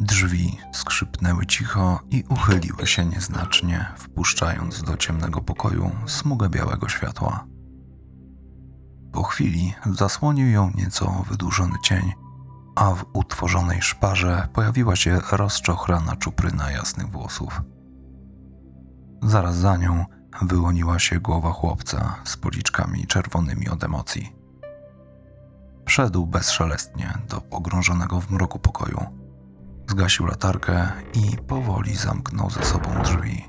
Drzwi skrzypnęły cicho i uchyliły się nieznacznie, wpuszczając do ciemnego pokoju smugę białego światła. Po chwili zasłonił ją nieco wydłużony cień, a w utworzonej szparze pojawiła się rozczochrana czupryna jasnych włosów. Zaraz za nią wyłoniła się głowa chłopca z policzkami czerwonymi od emocji. Wszedł bezszelestnie do pogrążonego w mroku pokoju. Zgasił latarkę i powoli zamknął za sobą drzwi.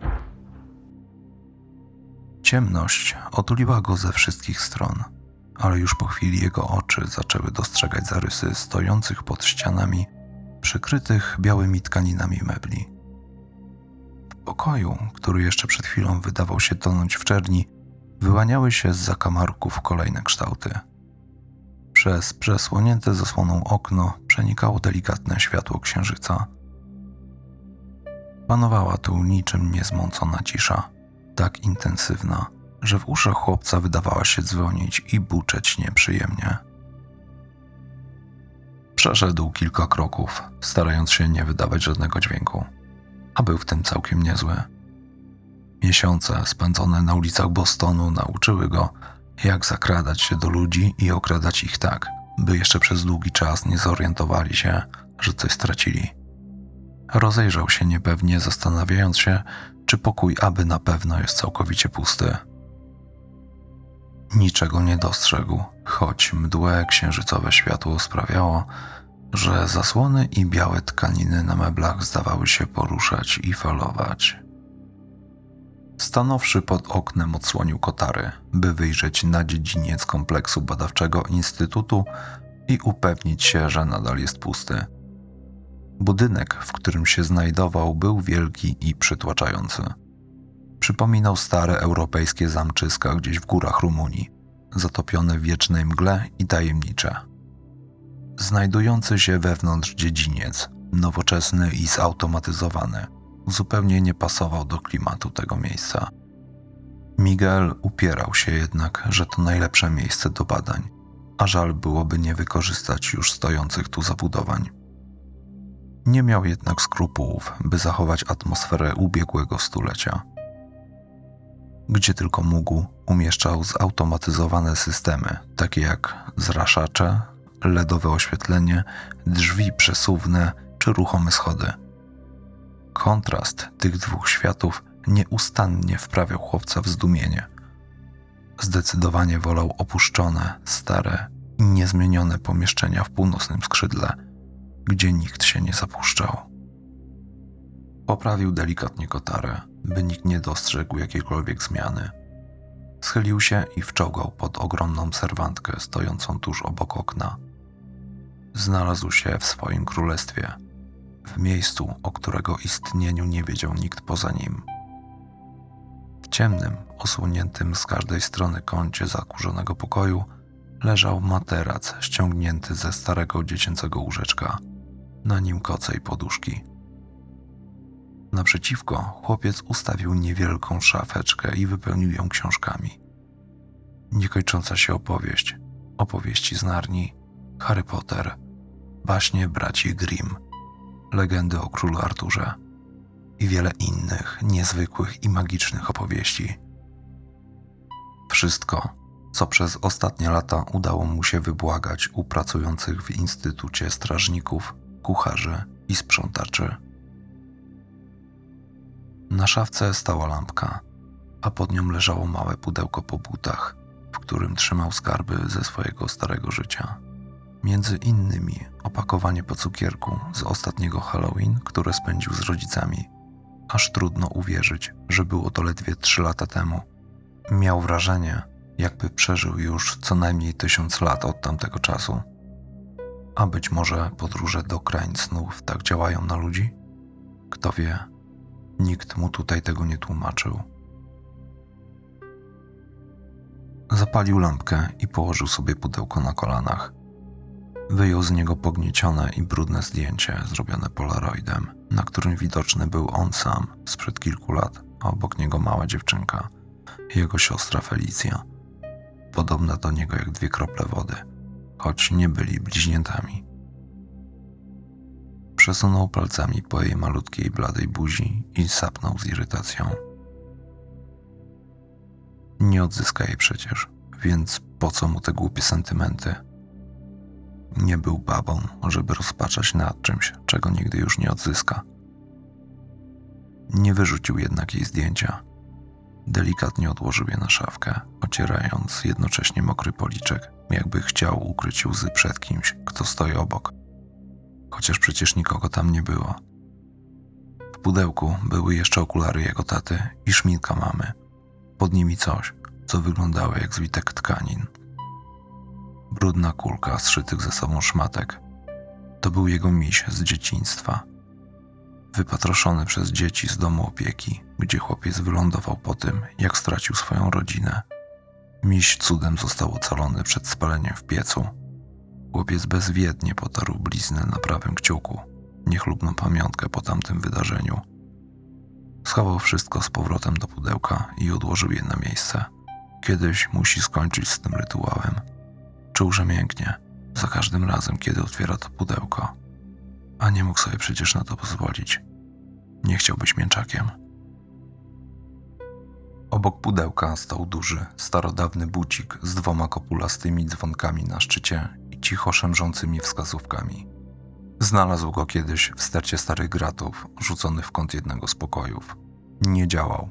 Ciemność otuliła go ze wszystkich stron, ale już po chwili jego oczy zaczęły dostrzegać zarysy stojących pod ścianami przykrytych białymi tkaninami mebli. W pokoju, który jeszcze przed chwilą wydawał się tonąć w czerni, wyłaniały się z zakamarków kolejne kształty. Przez przesłonięte zasłoną okno przenikało delikatne światło księżyca. Panowała tu niczym niezmącona cisza, tak intensywna, że w uszach chłopca wydawała się dzwonić i buczeć nieprzyjemnie. Przeszedł kilka kroków, starając się nie wydawać żadnego dźwięku, a był w tym całkiem niezły. Miesiące spędzone na ulicach Bostonu nauczyły go, jak zakradać się do ludzi i okradać ich tak, by jeszcze przez długi czas nie zorientowali się, że coś stracili. Rozejrzał się niepewnie, zastanawiając się, czy pokój aby na pewno jest całkowicie pusty. Niczego nie dostrzegł, choć mdłe księżycowe światło sprawiało, że zasłony i białe tkaniny na meblach zdawały się poruszać i falować. Stanowszy pod oknem odsłonił kotary, by wyjrzeć na dziedziniec kompleksu badawczego Instytutu i upewnić się, że nadal jest pusty. Budynek, w którym się znajdował, był wielki i przytłaczający. Przypominał stare europejskie zamczyska gdzieś w górach Rumunii, zatopione w wiecznej mgle i tajemnicze. Znajdujący się wewnątrz dziedziniec, nowoczesny i zautomatyzowany, zupełnie nie pasował do klimatu tego miejsca. Miguel upierał się jednak, że to najlepsze miejsce do badań, a żal byłoby nie wykorzystać już stojących tu zabudowań. Nie miał jednak skrupułów, by zachować atmosferę ubiegłego stulecia. Gdzie tylko mógł, umieszczał zautomatyzowane systemy, takie jak zraszacze, LEDowe oświetlenie, drzwi przesuwne czy ruchome schody. Kontrast tych dwóch światów nieustannie wprawiał chłopca w zdumienie. Zdecydowanie wolał opuszczone, stare i niezmienione pomieszczenia w północnym skrzydle, gdzie nikt się nie zapuszczał. Poprawił delikatnie kotarę, by nikt nie dostrzegł jakiejkolwiek zmiany. Schylił się i wczołgał pod ogromną serwantkę stojącą tuż obok okna. Znalazł się w swoim królestwie, w miejscu, o którego istnieniu nie wiedział nikt poza nim. W ciemnym, osłoniętym z każdej strony kącie zakurzonego pokoju leżał materac ściągnięty ze starego dziecięcego łóżeczka, na nim koce i poduszki. Naprzeciwko chłopiec ustawił niewielką szafeczkę i wypełnił ją książkami. Niekończąca się opowieść, opowieści z Narni, Harry Potter, baśnie braci Grimm, legendy o królu Arturze i wiele innych niezwykłych i magicznych opowieści. Wszystko, co przez ostatnie lata udało mu się wybłagać u pracujących w Instytucie Strażników, kucharzy i sprzątaczy. Na szafce stała lampka, a pod nią leżało małe pudełko po butach, w którym trzymał skarby ze swojego starego życia. Między innymi opakowanie po cukierku z ostatniego Halloween, które spędził z rodzicami. Aż trudno uwierzyć, że było to ledwie trzy lata temu. Miał wrażenie, jakby przeżył już co najmniej tysiąc lat od tamtego czasu. A być może podróże do krain snów tak działają na ludzi? Kto wie, nikt mu tutaj tego nie tłumaczył. Zapalił lampkę i położył sobie pudełko na kolanach. Wyjął z niego pogniecione i brudne zdjęcie zrobione polaroidem, na którym widoczny był on sam sprzed kilku lat, a obok niego mała dziewczynka, jego siostra Felicja, podobna do niego jak dwie krople wody, choć nie byli bliźniętami. Przesunął palcami po jej malutkiej, bladej buzi i sapnął z irytacją. Nie odzyska jej przecież, więc po co mu te głupie sentymenty? Nie był babą, żeby rozpaczać nad czymś, czego nigdy już nie odzyska. Nie wyrzucił jednak jej zdjęcia. Delikatnie odłożył je na szafkę, ocierając jednocześnie mokry policzek, jakby chciał ukryć łzy przed kimś, kto stoi obok. Chociaż przecież nikogo tam nie było. W pudełku były jeszcze okulary jego taty i szminka mamy. Pod nimi coś, co wyglądało jak zwitek tkanin. Brudna kulka zszytych ze sobą szmatek. To był jego miś z dzieciństwa. Wypatroszony przez dzieci z domu opieki, gdzie chłopiec wylądował po tym, jak stracił swoją rodzinę. Miś cudem został ocalony przed spaleniem w piecu. Chłopiec bezwiednie potarł bliznę na prawym kciuku, niechlubną pamiątkę po tamtym wydarzeniu. Schował wszystko z powrotem do pudełka i odłożył je na miejsce. Kiedyś musi skończyć z tym rytuałem. Czuł, że mięknie za każdym razem, kiedy otwiera to pudełko, a nie mógł sobie przecież na to pozwolić. Nie chciał być mięczakiem. Obok pudełka stał duży, starodawny bucik z dwoma kopulastymi dzwonkami na szczycie i cicho szemrzącymi wskazówkami. Znalazł go kiedyś w stercie starych gratów, rzucony w kąt jednego z pokojów. Nie działał,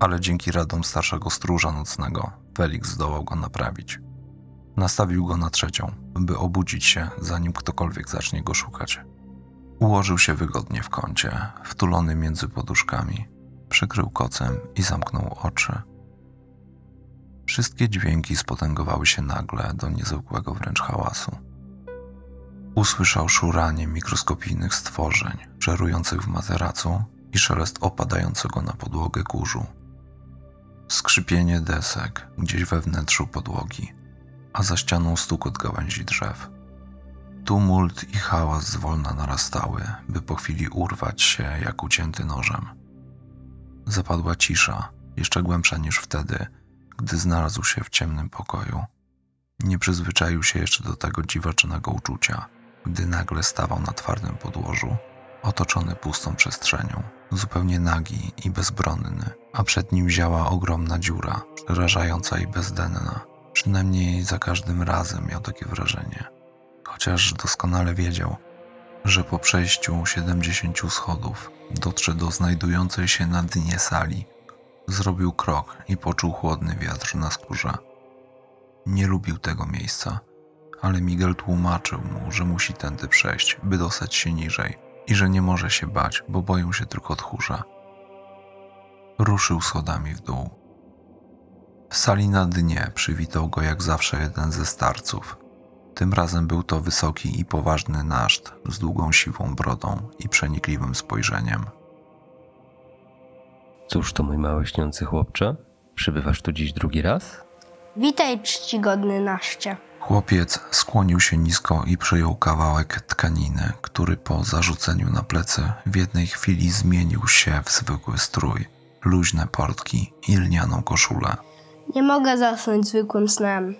ale dzięki radom starszego stróża nocnego Felix zdołał go naprawić. Nastawił go na trzecią, by obudzić się, zanim ktokolwiek zacznie go szukać. Ułożył się wygodnie w kącie, wtulony między poduszkami, przykrył kocem i zamknął oczy. Wszystkie dźwięki spotęgowały się nagle do niezwykłego wręcz hałasu. Usłyszał szuranie mikroskopijnych stworzeń, żerujących w materacu i szelest opadającego na podłogę kurzu. Skrzypienie desek gdzieś we wnętrzu podłogi, a za ścianą stukot gałęzi drzew. Tumult i hałas zwolna narastały, by po chwili urwać się jak ucięty nożem. Zapadła cisza, jeszcze głębsza niż wtedy, gdy znalazł się w ciemnym pokoju. Nie przyzwyczaił się jeszcze do tego dziwacznego uczucia, gdy nagle stawał na twardym podłożu, otoczony pustą przestrzenią, zupełnie nagi i bezbronny, a przed nim ziała ogromna dziura, przerażająca i bezdenna. Przynajmniej za każdym razem miał takie wrażenie. Chociaż doskonale wiedział, że po przejściu 70 schodów dotrze do znajdującej się na dnie sali. Zrobił krok i poczuł chłodny wiatr na skórze. Nie lubił tego miejsca, ale Miguel tłumaczył mu, że musi tędy przejść, by dostać się niżej i że nie może się bać, bo boją się tylko tchórza. Ruszył schodami w dół. W sali na dnie przywitał go jak zawsze jeden ze starców. Tym razem był to wysoki i poważny naszt z długą siwą brodą i przenikliwym spojrzeniem. Cóż to mój mały śniący chłopcze? Przybywasz tu dziś drugi raz? Witaj, czcigodny naszcie. Chłopiec skłonił się nisko i przyjął kawałek tkaniny, który po zarzuceniu na plecy w jednej chwili zmienił się w zwykły strój, luźne portki i lnianą koszulę. Nie mogę zasnąć zwykłym snem.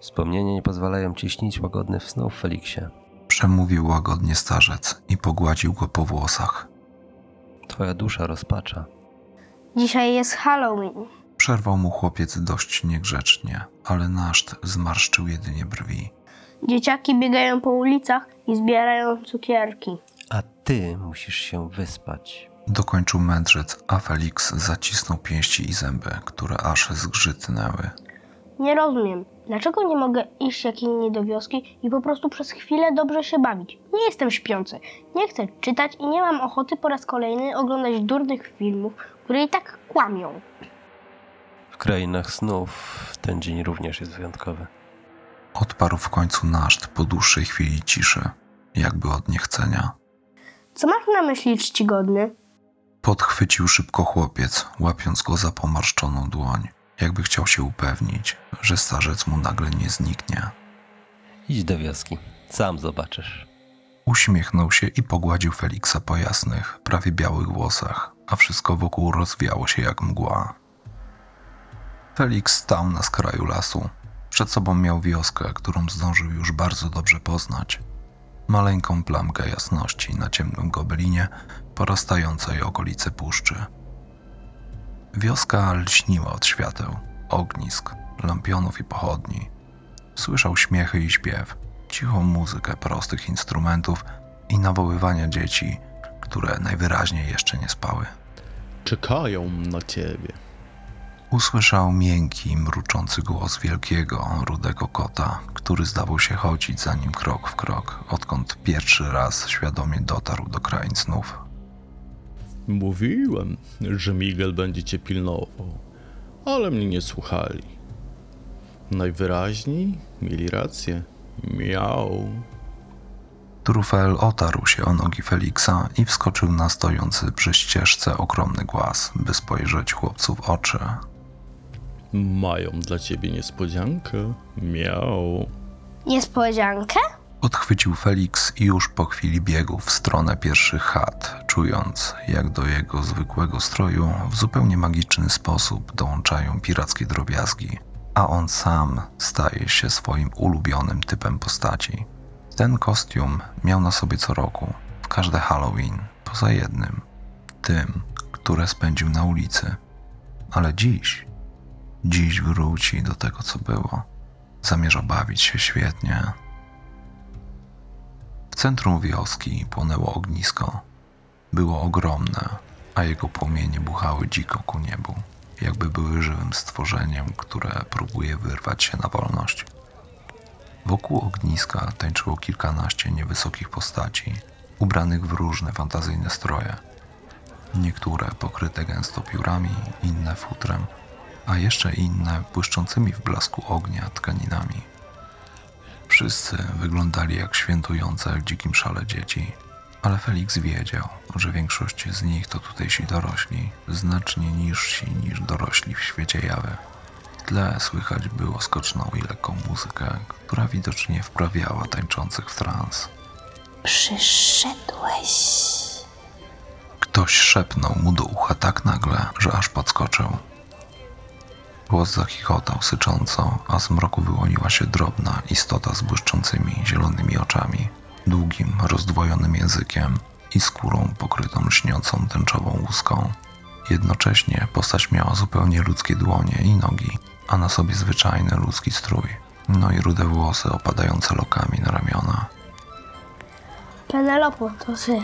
Wspomnienia nie pozwalają ci śnić łagodnych snów, Feliksie. Przemówił łagodnie starzec i pogładził go po włosach. Twoja dusza rozpacza. Dzisiaj jest Halloween. Przerwał mu chłopiec dość niegrzecznie, ale naszt zmarszczył jedynie brwi. Dzieciaki biegają po ulicach i zbierają cukierki. A ty musisz się wyspać. Dokończył mędrzec, a Felix zacisnął pięści i zęby, które aż zgrzytnęły. Nie rozumiem, dlaczego nie mogę iść jak inni do wioski i po prostu przez chwilę dobrze się bawić. Nie jestem śpiący, nie chcę czytać i nie mam ochoty po raz kolejny oglądać durnych filmów, które i tak kłamią. W krainach snów ten dzień również jest wyjątkowy. Odparł w końcu naszt po dłuższej chwili ciszy, jakby od niechcenia. Co masz na myśli, czcigodny? Podchwycił szybko chłopiec, łapiąc go za pomarszczoną dłoń, jakby chciał się upewnić, że starzec mu nagle nie zniknie. Idź do wioski, sam zobaczysz. Uśmiechnął się i pogładził Feliksa po jasnych, prawie białych włosach, a wszystko wokół rozwiało się jak mgła. Felix stał na skraju lasu. Przed sobą miał wioskę, którą zdążył już bardzo dobrze poznać. maleńką plamkę jasności na ciemnym gobelinie porastającej okolice puszczy. Wioska lśniła od świateł, ognisk, lampionów i pochodni. Słyszał śmiechy i śpiew, cichą muzykę prostych instrumentów i nawoływania dzieci, które najwyraźniej jeszcze nie spały. Czekają na ciebie. Usłyszał miękki, mruczący głos wielkiego, rudego kota, który zdawał się chodzić za nim krok w krok, odkąd pierwszy raz świadomie dotarł do krain snów. Mówiłem, że Miguel będzie cię pilnował, ale mnie nie słuchali. Najwyraźniej mieli rację. Miał. Trufel otarł się o nogi Feliksa i wskoczył na stojący przy ścieżce ogromny głaz, by spojrzeć chłopcu w oczy. Mają dla ciebie niespodziankę. Miał. Niespodziankę? Odchwycił Felix i już po chwili biegł w stronę pierwszych chat, czując, jak do jego zwykłego stroju w zupełnie magiczny sposób dołączają pirackie drobiazgi, a on sam staje się swoim ulubionym typem postaci. Ten kostium miał na sobie co roku, w każde Halloween, poza jednym, tym, które spędził na ulicy. Ale dziś, dziś wróci do tego, co było. Zamierza bawić się świetnie, centrum wioski płonęło ognisko. Było ogromne, a jego płomienie buchały dziko ku niebu, jakby były żywym stworzeniem, które próbuje wyrwać się na wolność. Wokół ogniska tańczyło kilkanaście niewysokich postaci, ubranych w różne fantazyjne stroje. Niektóre pokryte gęsto piórami, inne futrem, a jeszcze inne błyszczącymi w blasku ognia tkaninami. Wszyscy wyglądali jak świętujące w dzikim szale dzieci, ale Felix wiedział, że większość z nich to tutejsi dorośli, znacznie niżsi niż dorośli w świecie jawy. W tle słychać było skoczną i lekką muzykę, która widocznie wprawiała tańczących w trans. Przyszedłeś. Ktoś szepnął mu do ucha tak nagle, że aż podskoczył. Głos zachichotał sycząco, a z mroku wyłoniła się drobna istota z błyszczącymi zielonymi oczami, długim, rozdwojonym językiem i skórą pokrytą lśniącą tęczową łuską. Jednocześnie postać miała zupełnie ludzkie dłonie i nogi, a na sobie zwyczajny ludzki strój, no i rude włosy opadające lokami na ramiona. Penelopo, to ty.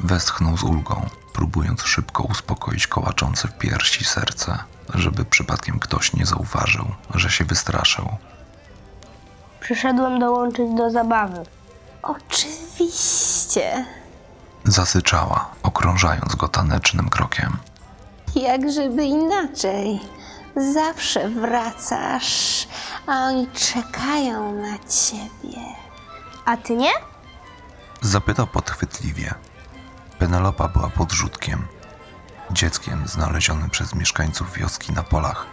Westchnął z ulgą, próbując szybko uspokoić kołaczące w piersi serce, żeby przypadkiem ktoś nie zauważył, że się wystraszył. Przyszedłem dołączyć do zabawy. Oczywiście. Zasyczała, okrążając go tanecznym krokiem. Jak żeby inaczej. Zawsze wracasz, a oni czekają na ciebie. A ty nie? Zapytał podchwytliwie. Penelopa była podrzutkiem, dzieckiem znalezionym przez mieszkańców wioski na polach,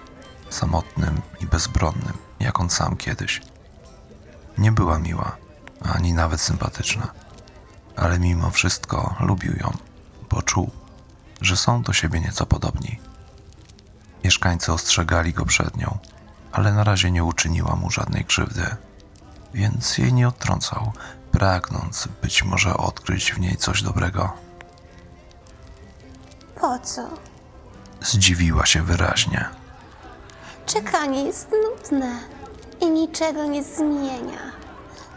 samotnym i bezbronnym, jak on sam kiedyś. Nie była miła, ani nawet sympatyczna, ale mimo wszystko lubił ją, bo czuł, że są do siebie nieco podobni. Mieszkańcy ostrzegali go przed nią, ale na razie nie uczyniła mu żadnej krzywdy, więc jej nie odtrącał, pragnąc być może odkryć w niej coś dobrego. Po co? Zdziwiła się wyraźnie. Czekanie jest nudne i niczego nie zmienia.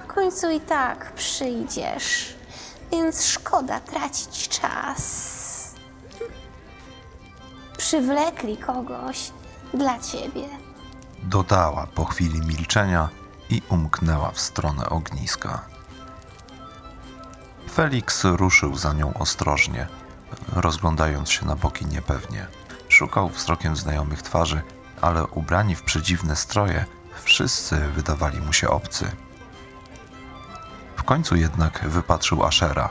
W końcu i tak przyjdziesz, więc szkoda tracić czas. Przywlekli kogoś dla ciebie. Dodała po chwili milczenia i umknęła w stronę ogniska. Felix ruszył za nią ostrożnie, rozglądając się na boki niepewnie. Szukał wzrokiem znajomych twarzy, ale ubrani w przedziwne stroje, wszyscy wydawali mu się obcy. W końcu jednak wypatrzył Ashera,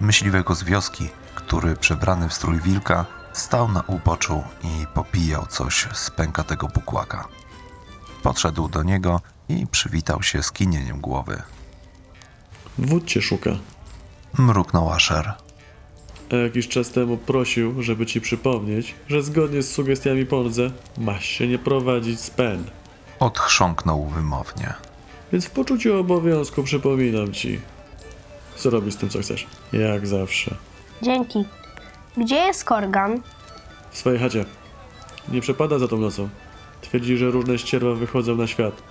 myśliwego z wioski, który przebrany w strój wilka stał na uboczu i popijał coś z pękatego bukłaka. Podszedł do niego i przywitał się skinieniem głowy. Wódź cię szuka. Mruknął Asher. A jakiś czas temu prosił, żeby ci przypomnieć, że zgodnie z sugestiami Pondze masz się nie prowadzić z pen. Odchrząknął wymownie. Więc w poczuciu obowiązku przypominam ci, Zrobisz z tym, co chcesz. Jak zawsze. Dzięki. Gdzie jest Korgan? W swojej chacie. Nie przepada za tą nocą. Twierdzi, że różne ścierwa wychodzą na świat.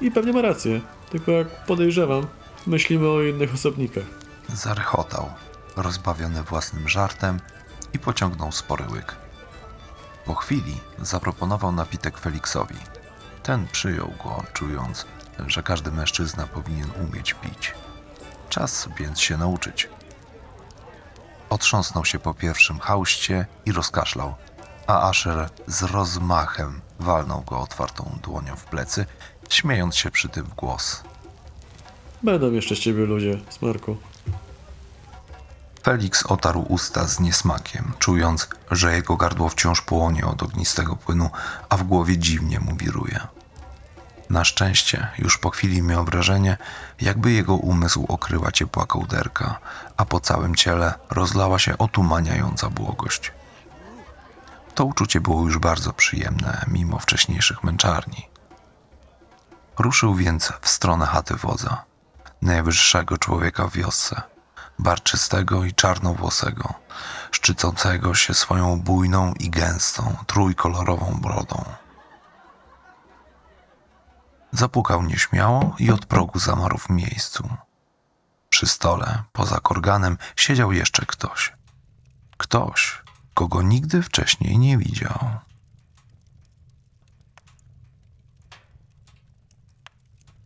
I pewnie ma rację. Tylko jak podejrzewam, myślimy o innych osobnikach. Zarechotał, rozbawiony własnym żartem i pociągnął spory łyk. Po chwili zaproponował napitek Feliksowi. Ten przyjął go, czując, że każdy mężczyzna powinien umieć pić. Czas więc się nauczyć. Otrząsnął się po pierwszym hauście i rozkaszlał, a Asher z rozmachem walnął go otwartą dłonią w plecy, śmiejąc się przy tym w głos. Będą jeszcze z ciebie ludzie, Smarku. Felix otarł usta z niesmakiem, czując, że jego gardło wciąż płonie od ognistego płynu, a w głowie dziwnie mu wiruje. Na szczęście już po chwili miał wrażenie, jakby jego umysł okryła ciepła kołderka, a po całym ciele rozlała się otumaniająca błogość. To uczucie było już bardzo przyjemne, mimo wcześniejszych męczarni. Ruszył więc w stronę chaty wodza, najwyższego człowieka w wiosce – barczystego i czarnowłosego, szczycącego się swoją bujną i gęstą, trójkolorową brodą. Zapukał nieśmiało i od progu zamarł w miejscu. Przy stole, poza korganem, siedział jeszcze ktoś. Ktoś, kogo nigdy wcześniej nie widział.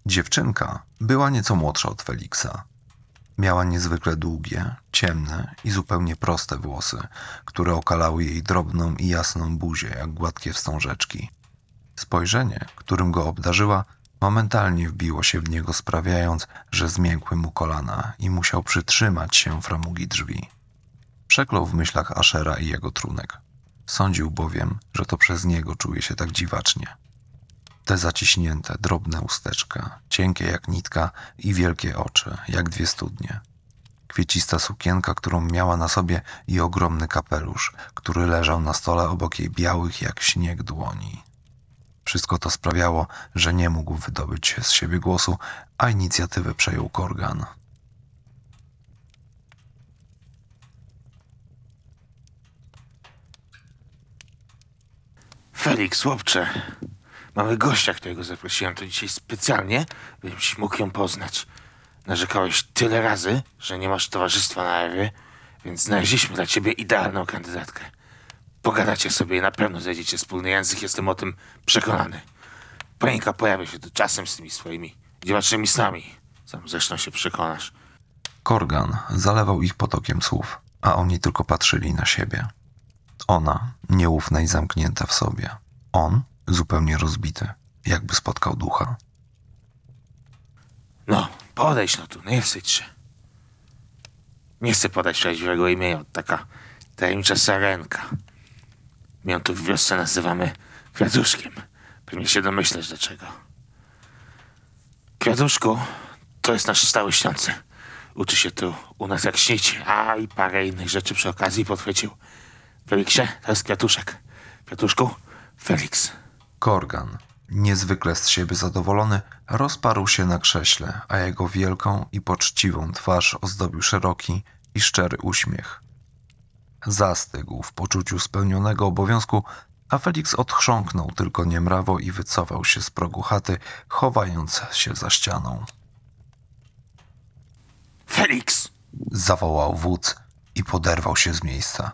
Dziewczynka była nieco młodsza od Feliksa. Miała niezwykle długie, ciemne i zupełnie proste włosy, które okalały jej drobną i jasną buzię, jak gładkie wstążeczki. Spojrzenie, którym go obdarzyła, momentalnie wbiło się w niego, sprawiając, że zmiękły mu kolana i musiał przytrzymać się framugi drzwi. Przeklął w myślach Ashera i jego trunek. Sądził bowiem, że to przez niego czuje się tak dziwacznie. Te zaciśnięte, drobne usteczka, cienkie jak nitka i wielkie oczy, jak dwie studnie. Kwiecista sukienka, którą miała na sobie i ogromny kapelusz, który leżał na stole obok jej białych jak śnieg dłoni. Wszystko to sprawiało, że nie mógł wydobyć z siebie głosu, a inicjatywę przejął Korgan. Felix, chłopcze, mamy gościa, którego zaprosiłem tu dzisiaj specjalnie, byś mógł ją poznać. Narzekałeś tyle razy, że nie masz towarzystwa na Ewie, więc znaleźliśmy dla ciebie idealną kandydatkę. Pogadacie sobie i na pewno znajdziecie wspólny język, jestem o tym przekonany. Pańka pojawia się tu czasem z tymi swoimi dziwacznymi snami. Sam zresztą się przekonasz. Korgan zalewał ich potokiem słów, a oni tylko patrzyli na siebie. Ona, nieufna i zamknięta w sobie. On, zupełnie rozbity, jakby spotkał ducha. No, podejdź no tu, nie wstydź się. Nie chcę podać prawdziwego imienia, taka tajemnicza sarenka. My ją tu w wiosce nazywamy Kwiatuszkiem. Pewnie się domyślasz dlaczego. Kwiatuszku to jest nasz stały śniący. Uczy się tu u nas jak śnić, a i parę innych rzeczy przy okazji podchwycił. Feliksie, to jest Kwiatuszek. Kwiatuszku, Felix. Korgan, niezwykle z siebie zadowolony, rozparł się na krześle, a jego wielką i poczciwą twarz ozdobił szeroki i szczery uśmiech. Zastygł w poczuciu spełnionego obowiązku, a Felix odchrząknął tylko niemrawo i wycofał się z progu chaty, chowając się za ścianą. Felix! Zawołał wódz i poderwał się z miejsca.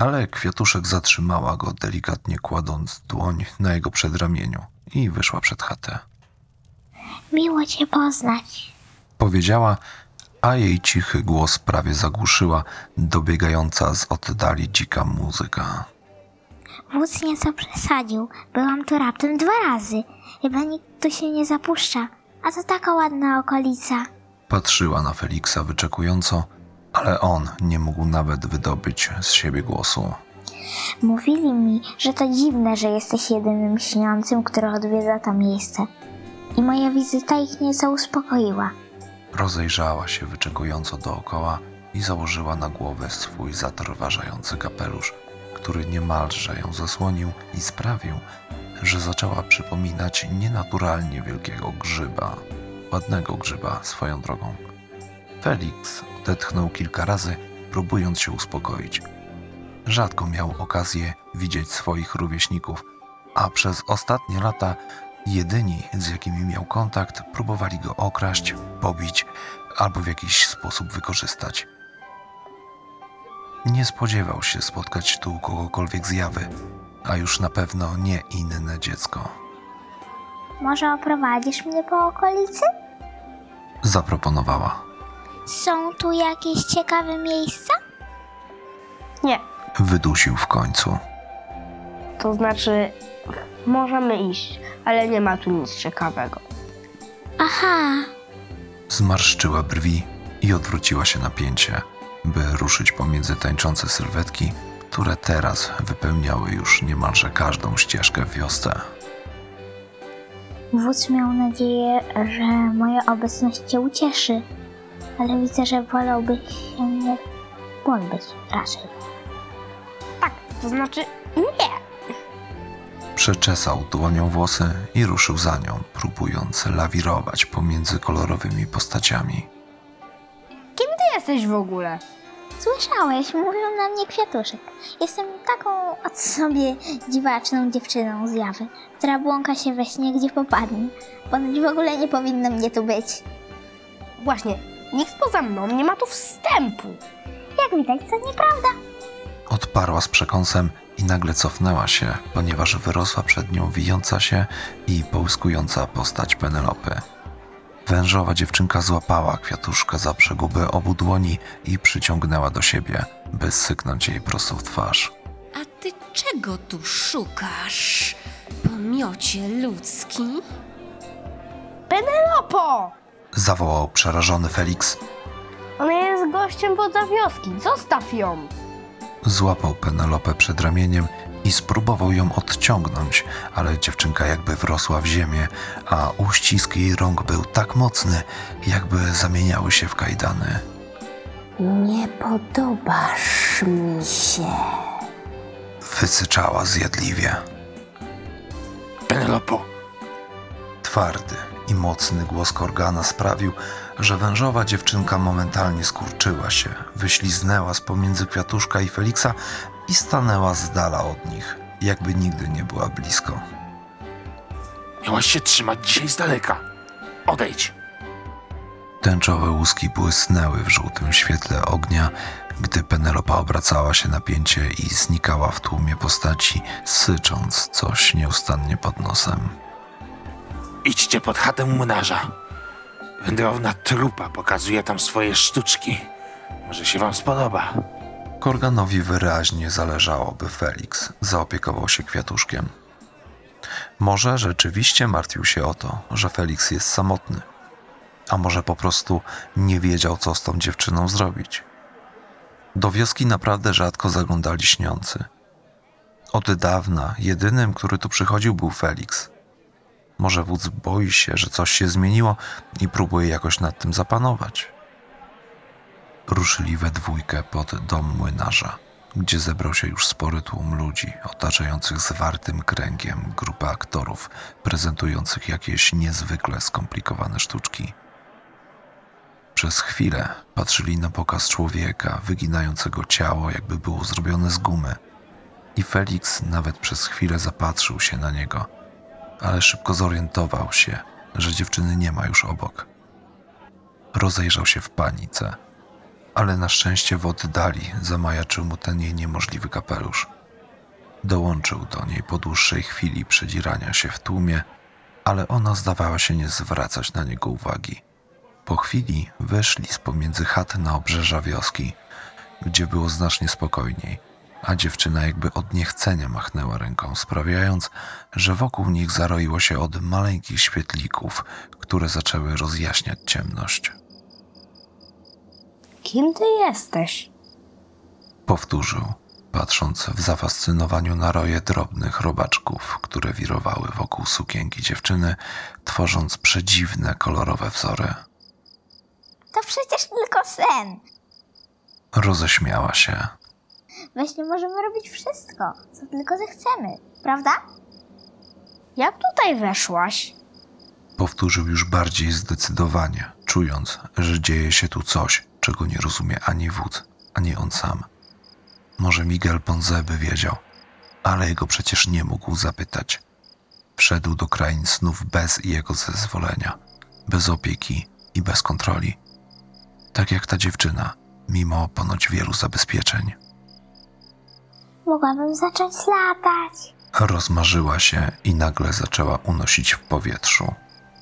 Ale kwiatuszek zatrzymała go, delikatnie kładąc dłoń na jego przedramieniu i wyszła przed chatę. Miło cię poznać. Powiedziała, a jej cichy głos prawie zagłuszyła dobiegająca z oddali dzika muzyka. Wódz nieco przesadził. Byłam tu raptem dwa razy. Chyba nikt tu się nie zapuszcza. A to taka ładna okolica. Patrzyła na Feliksa wyczekująco, ale on nie mógł nawet wydobyć z siebie głosu. Mówili mi, że to dziwne, że jesteś jedynym śniącym, który odwiedza to miejsce. I moja wizyta ich nieco uspokoiła. Rozejrzała się wyczekująco dookoła i założyła na głowę swój zatrważający kapelusz, który niemalże ją zasłonił i sprawił, że zaczęła przypominać nienaturalnie wielkiego grzyba, ładnego grzyba swoją drogą. Felix odetchnął kilka razy, próbując się uspokoić. Rzadko miał okazję widzieć swoich rówieśników, a przez ostatnie lata jedyni, z jakimi miał kontakt, próbowali go okraść, pobić albo w jakiś sposób wykorzystać. Nie spodziewał się spotkać tu kogokolwiek z jawy, a już na pewno nie inne dziecko. Może oprowadzisz mnie po okolicy? Zaproponowała. Są tu jakieś ciekawe miejsca? Nie, Wydusił w końcu. to znaczy możemy iść, ale nie ma tu nic ciekawego. Aha, Zmarszczyła brwi i odwróciła się na pięcie, by ruszyć pomiędzy tańczące sylwetki, które teraz wypełniały już niemalże każdą ścieżkę w wiosce. wódz miał nadzieję, że moja obecność cię ucieszy, ale widzę, że wolałbyś się mnie pozbyć raczej. Tak, to znaczy nie. Przeczesał dłonią włosy i ruszył za nią, próbując lawirować pomiędzy kolorowymi postaciami. Kim ty jesteś w ogóle? Słyszałeś, mówią na mnie kwiatuszek. Jestem taką od sobie dziwaczną dziewczyną z jawy, która błąka się we śnie, gdzie popadnie. Ponoć w ogóle nie powinno mnie tu być. Właśnie, nikt poza mną nie ma tu wstępu. Jak widać, to nieprawda. Odparła z przekąsem i nagle cofnęła się, ponieważ wyrosła przed nią wijąca się i połyskująca postać Penelopy. Wężowa dziewczynka złapała kwiatuszka za przeguby obu dłoni i przyciągnęła do siebie, by syknąć jej prosto w twarz. A ty czego tu szukasz? Pomiocie ludzki? Penelopo! Zawołał przerażony Felix. Ona jest gościem wodza wioski, zostaw ją! Złapał Penelopę przed ramieniem i spróbował ją odciągnąć, ale dziewczynka jakby wrosła w ziemię, a uścisk jej rąk był tak mocny, jakby zamieniały się w kajdany. Nie podobasz mi się. Wysyczała zjadliwie. Penelopo, Twardy i mocny głos Korgana sprawił, że wężowa dziewczynka momentalnie skurczyła się, wyśliznęła z pomiędzy kwiatuszka i Feliksa i stanęła z dala od nich, jakby nigdy nie była blisko. miałaś się trzymać dzisiaj z daleka. Odejdź. Tęczowe łuski błysnęły w żółtym świetle ognia, gdy Penelopa obracała się na pięcie i znikała w tłumie postaci, sycząc coś nieustannie pod nosem. Idźcie pod chatę młynarza. Wędrowna trupa pokazuje tam swoje sztuczki. Może się wam spodoba. Korganowi wyraźnie zależało, by Felix zaopiekował się kwiatuszkiem. Może rzeczywiście martwił się o to, że Felix jest samotny, a może po prostu nie wiedział, co z tą dziewczyną zrobić. Do wioski naprawdę rzadko zaglądali śniący. Od dawna jedynym, który tu przychodził, był Felix. Może wódz boi się, że coś się zmieniło i próbuje jakoś nad tym zapanować ruszyli we dwójkę pod dom młynarza, gdzie zebrał się już spory tłum ludzi, otaczających zwartym kręgiem grupę aktorów, prezentujących jakieś niezwykle skomplikowane sztuczki. Przez chwilę patrzyli na pokaz człowieka, wyginającego ciało, jakby było zrobione z gumy. I Felix nawet przez chwilę zapatrzył się na niego, ale szybko zorientował się, że dziewczyny nie ma już obok. Rozejrzał się w panice ale na szczęście w oddali zamajaczył mu ten jej niemożliwy kapelusz. Dołączył do niej po dłuższej chwili przedzierania się w tłumie, ale ona zdawała się nie zwracać na niego uwagi. Po chwili wyszli z pomiędzy chat na obrzeża wioski, gdzie było znacznie spokojniej, a dziewczyna jakby od niechcenia machnęła ręką, sprawiając, że wokół nich zaroiło się od maleńkich świetlików, które zaczęły rozjaśniać ciemność. Kim ty jesteś? Powtórzył, patrząc w zafascynowaniu na roje drobnych robaczków, które wirowały wokół sukienki dziewczyny, tworząc przedziwne kolorowe wzory. To przecież tylko sen. Roześmiała się. Właśnie możemy robić wszystko, co tylko zechcemy, prawda? Jak tutaj weszłaś? Powtórzył już bardziej zdecydowanie, czując, że dzieje się tu coś, czego nie rozumie ani wódz, ani on sam. Może Miguel Ponce by wiedział, ale jego przecież nie mógł zapytać. Wszedł do krain snów bez jego zezwolenia, bez opieki i bez kontroli. Tak jak ta dziewczyna, mimo ponoć wielu zabezpieczeń. Mogłabym zacząć latać. Rozmarzyła się i nagle zaczęła unosić w powietrzu,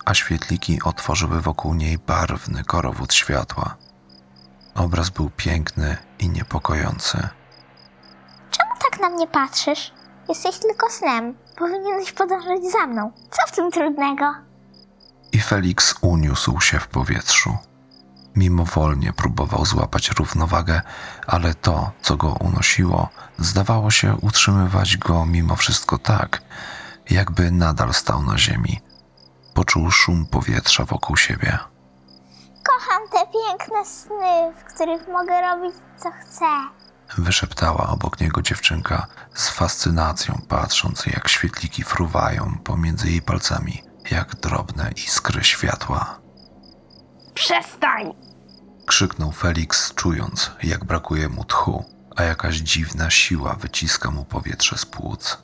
a świetliki otworzyły wokół niej barwny korowód światła. Obraz był piękny i niepokojący. Czemu tak na mnie patrzysz? Jesteś tylko snem. Powinieneś podążać za mną. Co w tym trudnego? I Felix uniósł się w powietrzu. Mimowolnie próbował złapać równowagę, ale to, co go unosiło, zdawało się utrzymywać go mimo wszystko tak, jakby nadal stał na ziemi. Poczuł szum powietrza wokół siebie. Kocham te piękne sny, w których mogę robić co chcę. Wyszeptała obok niego dziewczynka z fascynacją, patrząc jak świetliki fruwają pomiędzy jej palcami, jak drobne iskry światła. Przestań! Krzyknął Felix, czując, jak brakuje mu tchu, a jakaś dziwna siła wyciska mu powietrze z płuc.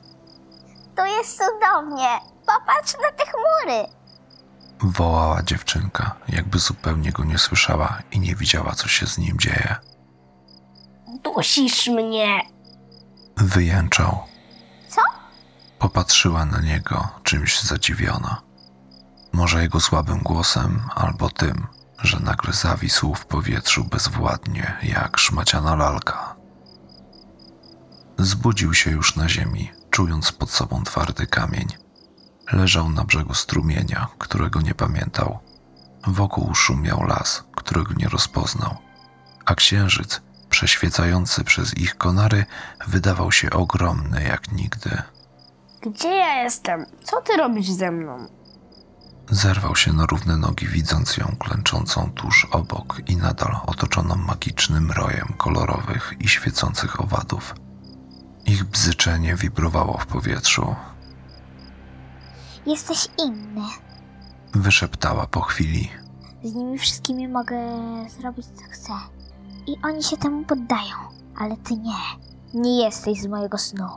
Tu jest cudownie. Popatrz na te chmury. Wołała dziewczynka, jakby zupełnie go nie słyszała i nie widziała, co się z nim dzieje. Dusisz mnie! Wyjęczał. Co? Popatrzyła na niego, czymś zadziwiona. Może jego słabym głosem, albo tym, że nagle zawisł w powietrzu bezwładnie, jak szmaciana lalka. Zbudził się już na ziemi, czując pod sobą twardy kamień. Leżał na brzegu strumienia, którego nie pamiętał. Wokół szumiał las, którego nie rozpoznał, a księżyc, przeświecający przez ich konary, wydawał się ogromny jak nigdy. Gdzie ja jestem? Co ty robisz ze mną? Zerwał się na równe nogi, widząc ją klęczącą tuż obok i nadal otoczoną magicznym rojem kolorowych i świecących owadów. Ich bzyczenie wibrowało w powietrzu. Jesteś inny. Wyszeptała po chwili. Z nimi wszystkimi mogę zrobić co chcę. I oni się temu poddają. Ale ty nie. Nie jesteś z mojego snu.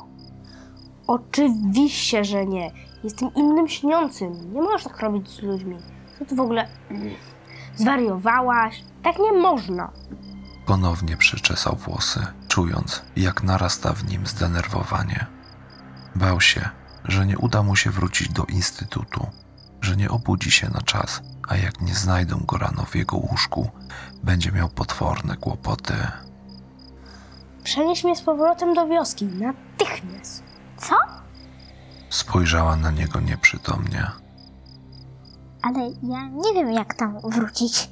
Oczywiście, że nie. Jestem innym śniącym. Nie możesz tak robić z ludźmi. Co ty w ogóle... Zwariowałaś? Tak nie można. Ponownie przyczesał włosy, czując, jak narasta w nim zdenerwowanie. Bał się, że nie uda mu się wrócić do instytutu, że nie obudzi się na czas, a jak nie znajdą go rano w jego łóżku, będzie miał potworne kłopoty. Przenieś mnie z powrotem do wioski. Natychmiast. Co? Spojrzała na niego nieprzytomnie. Ale ja nie wiem, jak tam wrócić.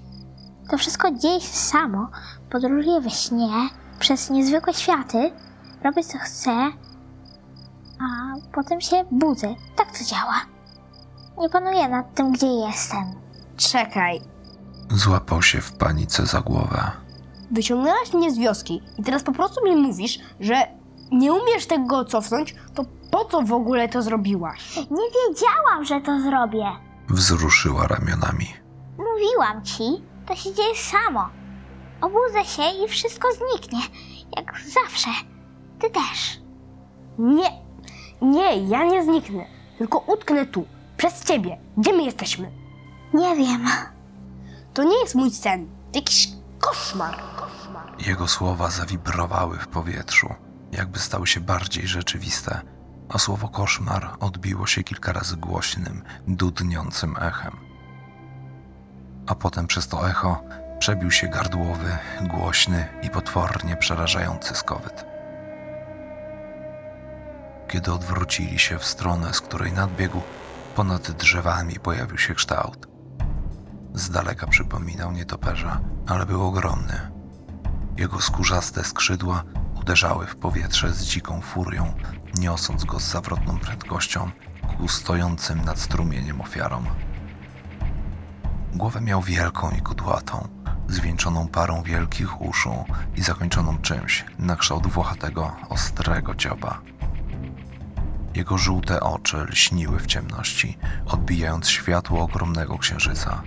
To wszystko dzieje się samo. Podróżuję we śnie, przez niezwykłe światy, robię co chcę, a potem się budzę. Tak to działa. Nie panuję nad tym, gdzie jestem. Czekaj. Złapał się w panice za głowę. Wyciągnęłaś mnie z wioski i teraz po prostu mi mówisz, że nie umiesz tego cofnąć, to po co w ogóle to zrobiłaś? Nie wiedziałam, że to zrobię. Wzruszyła ramionami. Mówiłam ci, to się dzieje samo. Obudzę się i wszystko zniknie, jak zawsze. Ty też. Nie, nie, ja nie zniknę, tylko utknę tu, przez ciebie. Gdzie my jesteśmy? Nie wiem. To nie jest mój sen, to jakiś koszmar. koszmar. Jego słowa zawibrowały w powietrzu, jakby stały się bardziej rzeczywiste, a słowo koszmar odbiło się kilka razy głośnym, dudniącym echem. A potem przez to echo przebił się gardłowy, głośny i potwornie przerażający skowyt. Kiedy odwrócili się w stronę, z której nadbiegł, ponad drzewami pojawił się kształt. Z daleka przypominał nietoperza, ale był ogromny. Jego skórzaste skrzydła uderzały w powietrze z dziką furią, niosąc go z zawrotną prędkością ku stojącym nad strumieniem ofiarom. Głowę miał wielką i kudłatą, zwieńczoną parą wielkich uszu i zakończoną czymś na kształt włochatego, ostrego dzioba. Jego żółte oczy lśniły w ciemności, odbijając światło ogromnego księżyca.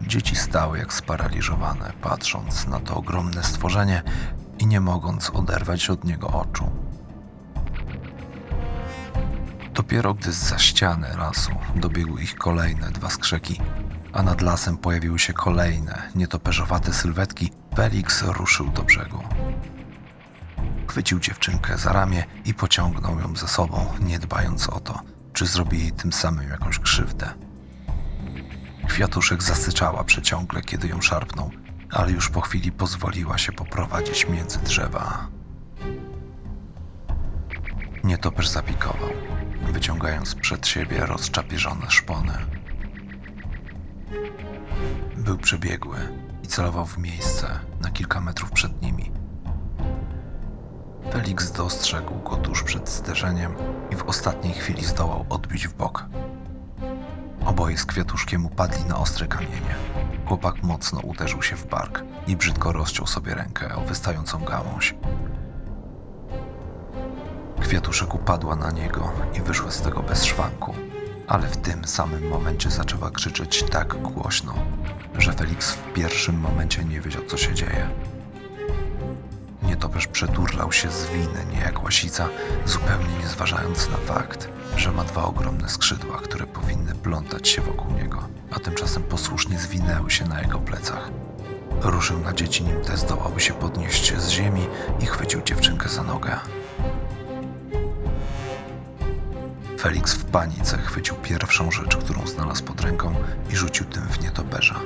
Dzieci stały jak sparaliżowane, patrząc na to ogromne stworzenie i nie mogąc oderwać od niego oczu. Dopiero gdy z ściany lasu dobiegły ich kolejne dwa skrzeki, a nad lasem pojawiły się kolejne nietoperzowate sylwetki, Felix ruszył do brzegu. Chwycił dziewczynkę za ramię i pociągnął ją ze sobą, nie dbając o to, czy zrobi jej tym samym jakąś krzywdę. Kwiatuszek zasyczała przeciągle, kiedy ją szarpnął, ale już po chwili pozwoliła się poprowadzić między drzewa. Nietoperz zapikował, wyciągając przed siebie rozczapieżone szpony. Był przebiegły i celował w miejsce na kilka metrów przed nimi. Felix dostrzegł go tuż przed zderzeniem i w ostatniej chwili zdołał odbić w bok. Oboje z kwiatuszkiem upadli na ostre kamienie. Chłopak mocno uderzył się w bark i brzydko rozciął sobie rękę o wystającą gałąź. Kwiatuszek upadła na niego i wyszła z tego bez szwanku, ale w tym samym momencie zaczęła krzyczeć tak głośno, że Felix w pierwszym momencie nie wiedział, co się dzieje. Nietoperz przeturlał się z winy, nie jak łasica, zupełnie nie zważając na fakt, że ma dwa ogromne skrzydła, które powinny plątać się wokół niego, a tymczasem posłusznie zwinęły się na jego plecach. Ruszył na dzieci, nim te zdołały się podnieść z ziemi i chwycił dziewczynkę za nogę. Felix w panice chwycił pierwszą rzecz, którą znalazł pod ręką i rzucił tym w nietoperza.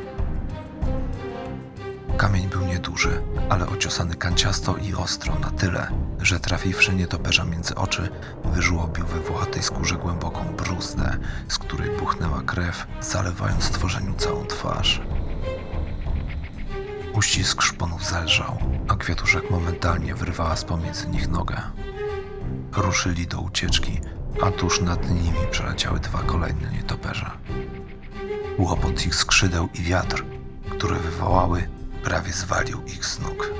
Kamień był nieduży, ale ociosany kanciasto i ostro na tyle, że trafiwszy nietoperza między oczy, wyżłobił we włochatej skórze głęboką bruzdę, z której buchnęła krew, zalewając stworzeniu całą twarz. Uścisk szponów zelżał, a kwiatuszek momentalnie wyrwała z pomiędzy nich nogę. Ruszyli do ucieczki, a tuż nad nimi przeleciały dwa kolejne nietoperze. Łopot ich skrzydeł i wiatr, które wywołały, prawie zwalił ich z nóg.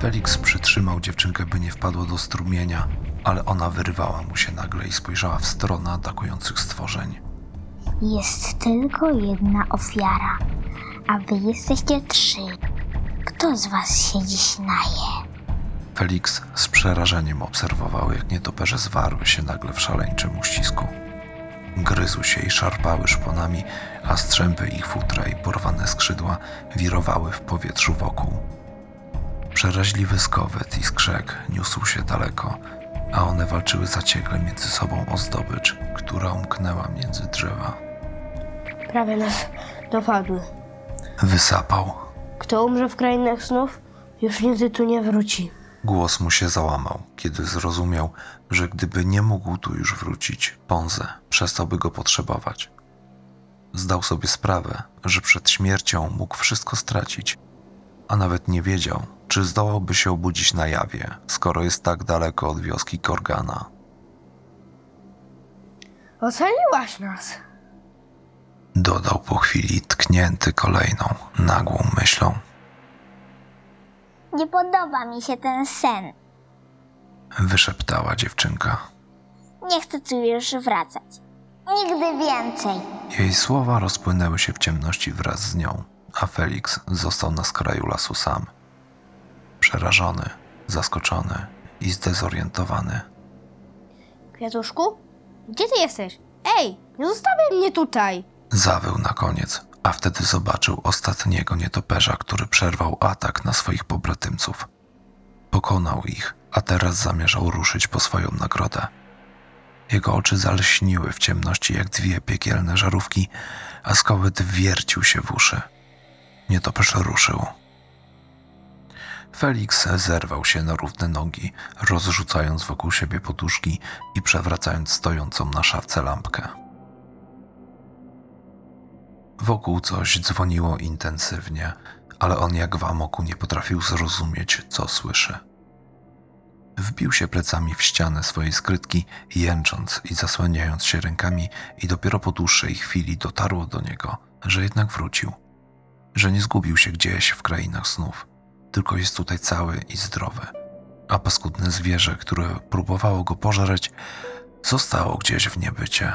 Felix przytrzymał dziewczynkę, by nie wpadła do strumienia, ale ona wyrwała mu się nagle i spojrzała w stronę atakujących stworzeń. Jest tylko jedna ofiara, a wy jesteście trzy. Kto z was się dziś naje? Felix z przerażeniem obserwował, jak nietoperze zwarły się nagle w szaleńczym uścisku. Gryzły się i szarpały szponami, a strzępy ich futra i porwane skrzydła wirowały w powietrzu wokół. Przeraźliwy skowet i skrzek niósł się daleko, a one walczyły zaciekle między sobą o zdobycz, która umknęła między drzewa. Prawie nas dopadły. Wysapał. Kto umrze w krainach snów, już nigdy tu nie wróci. Głos mu się załamał, kiedy zrozumiał, że gdyby nie mógł tu już wrócić, Ponze przestałby go potrzebować. Zdał sobie sprawę, że przed śmiercią mógł wszystko stracić, a nawet nie wiedział, czy zdołałby się obudzić na jawie, skoro jest tak daleko od wioski Korgana. Ocaliłaś nas. Dodał po chwili, tknięty kolejną, nagłą myślą. Nie podoba mi się ten sen. Wyszeptała dziewczynka. Nie chcę tu już wracać. Nigdy więcej. Jej słowa rozpłynęły się w ciemności wraz z nią, a Felix został na skraju lasu sam. Przerażony, zaskoczony i zdezorientowany. Kwiatuszku? Gdzie ty jesteś? Ej, nie zostawiaj mnie tutaj! Zawył na koniec, a wtedy zobaczył ostatniego nietoperza, który przerwał atak na swoich pobratymców. Pokonał ich, a teraz zamierzał ruszyć po swoją nagrodę. Jego oczy zalśniły w ciemności jak dwie piekielne żarówki, a skołyt wiercił się w uszy. Nietoperz ruszył. Felix zerwał się na równe nogi, rozrzucając wokół siebie poduszki i przewracając stojącą na szafce lampkę. Wokół coś dzwoniło intensywnie, ale on jak w amoku nie potrafił zrozumieć, co słyszy. Wbił się plecami w ścianę swojej skrytki, jęcząc i zasłaniając się rękami, i dopiero po dłuższej chwili dotarło do niego, że jednak wrócił. Że nie zgubił się gdzieś w krainach snów, tylko jest tutaj cały i zdrowy. A paskudne zwierzę, które próbowało go pożreć, zostało gdzieś w niebycie.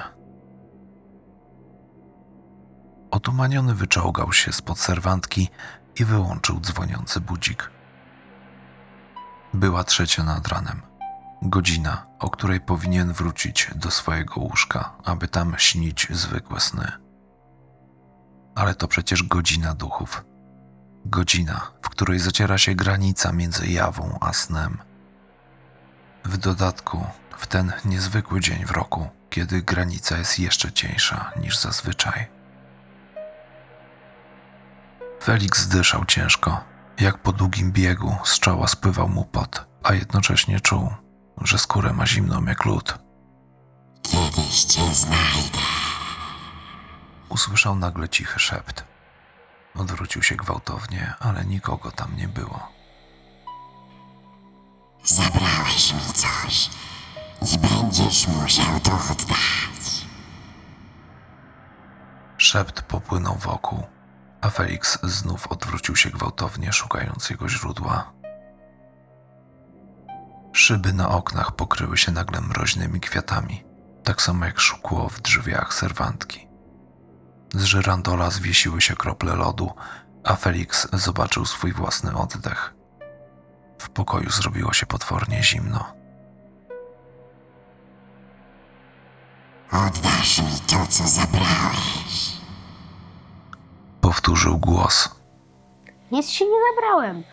Otumaniony wyczołgał się spod serwantki i wyłączył dzwoniący budzik. Była trzecia nad ranem. Godzina, o której powinien wrócić do swojego łóżka, aby tam śnić zwykłe sny. Ale to przecież godzina duchów. Godzina, w której zaciera się granica między jawą a snem. W dodatku, w ten niezwykły dzień w roku, kiedy granica jest jeszcze cieńsza niż zazwyczaj. Felix dyszał ciężko, jak po długim biegu z czoła spływał mu pot, a jednocześnie czuł, że skórę ma zimną jak lód. Kiedyś cię znajdę. Usłyszał nagle cichy szept. Odwrócił się gwałtownie, ale nikogo tam nie było. Zabrałeś mi coś i będziesz musiał to oddać. Szept popłynął wokół, a Felix znów odwrócił się gwałtownie, szukając jego źródła. Szyby na oknach pokryły się nagle mroźnymi kwiatami, tak samo jak szkło w drzwiach serwantki. Z żyrandola zwiesiły się krople lodu, a Felix zobaczył swój własny oddech. W pokoju zrobiło się potwornie zimno. Oddasz mi to, co zabrałeś. Powtórzył głos. Nic ci nie zabrałem.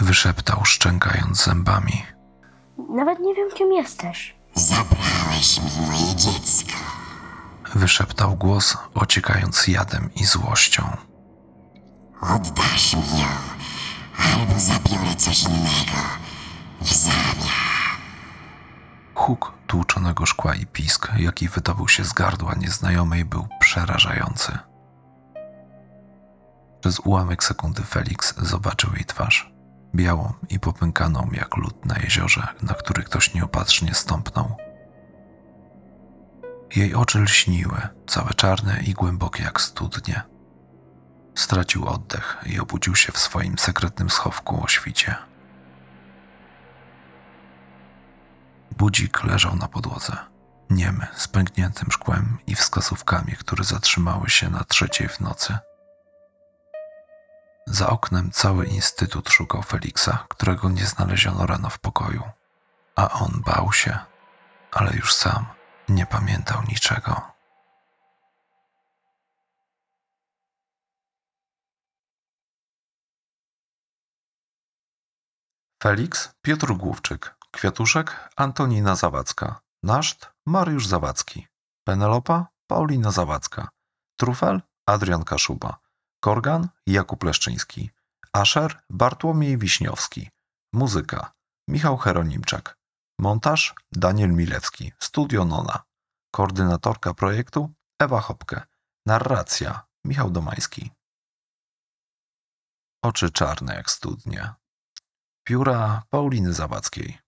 Wyszeptał, szczękając zębami. Nawet nie wiem, kim jesteś. Zabrałeś mi moje dziecko. Wyszeptał głos, ociekając jadem i złością. Oddasz mi ją, albo zabiorę coś innego w zamian. Huk tłuczonego szkła i pisk, jaki wydobył się z gardła nieznajomej, był przerażający. Przez ułamek sekundy Felix zobaczył jej twarz. Białą i popękaną jak lód na jeziorze, na który ktoś nieopatrznie stąpnął. Jej oczy lśniły, całe czarne i głębokie jak studnie. Stracił oddech i obudził się w swoim sekretnym schowku o świcie. Budzik leżał na podłodze, niemy, z pękniętym szkłem i wskazówkami, które zatrzymały się na trzeciej w nocy. Za oknem cały instytut szukał Feliksa, którego nie znaleziono rano w pokoju, a on bał się, ale już sam nie pamiętał niczego. Felix Piotr Główczyk, Kwiatuszek Antonina Zawadzka, Naszt Mariusz Zawadzki, Penelopa Paulina Zawadzka, Trufel Adrian Kaszuba, Korgan Jakub Leszczyński, Asher Bartłomiej Wiśniowski, Muzyka. Michał Heronimczak, Montaż Daniel Milewski, Studio Nona, Koordynatorka projektu Ewa Hopke, Narracja Michał Domański. Oczy czarne jak studnie. Pióra Pauliny Zawadzkiej.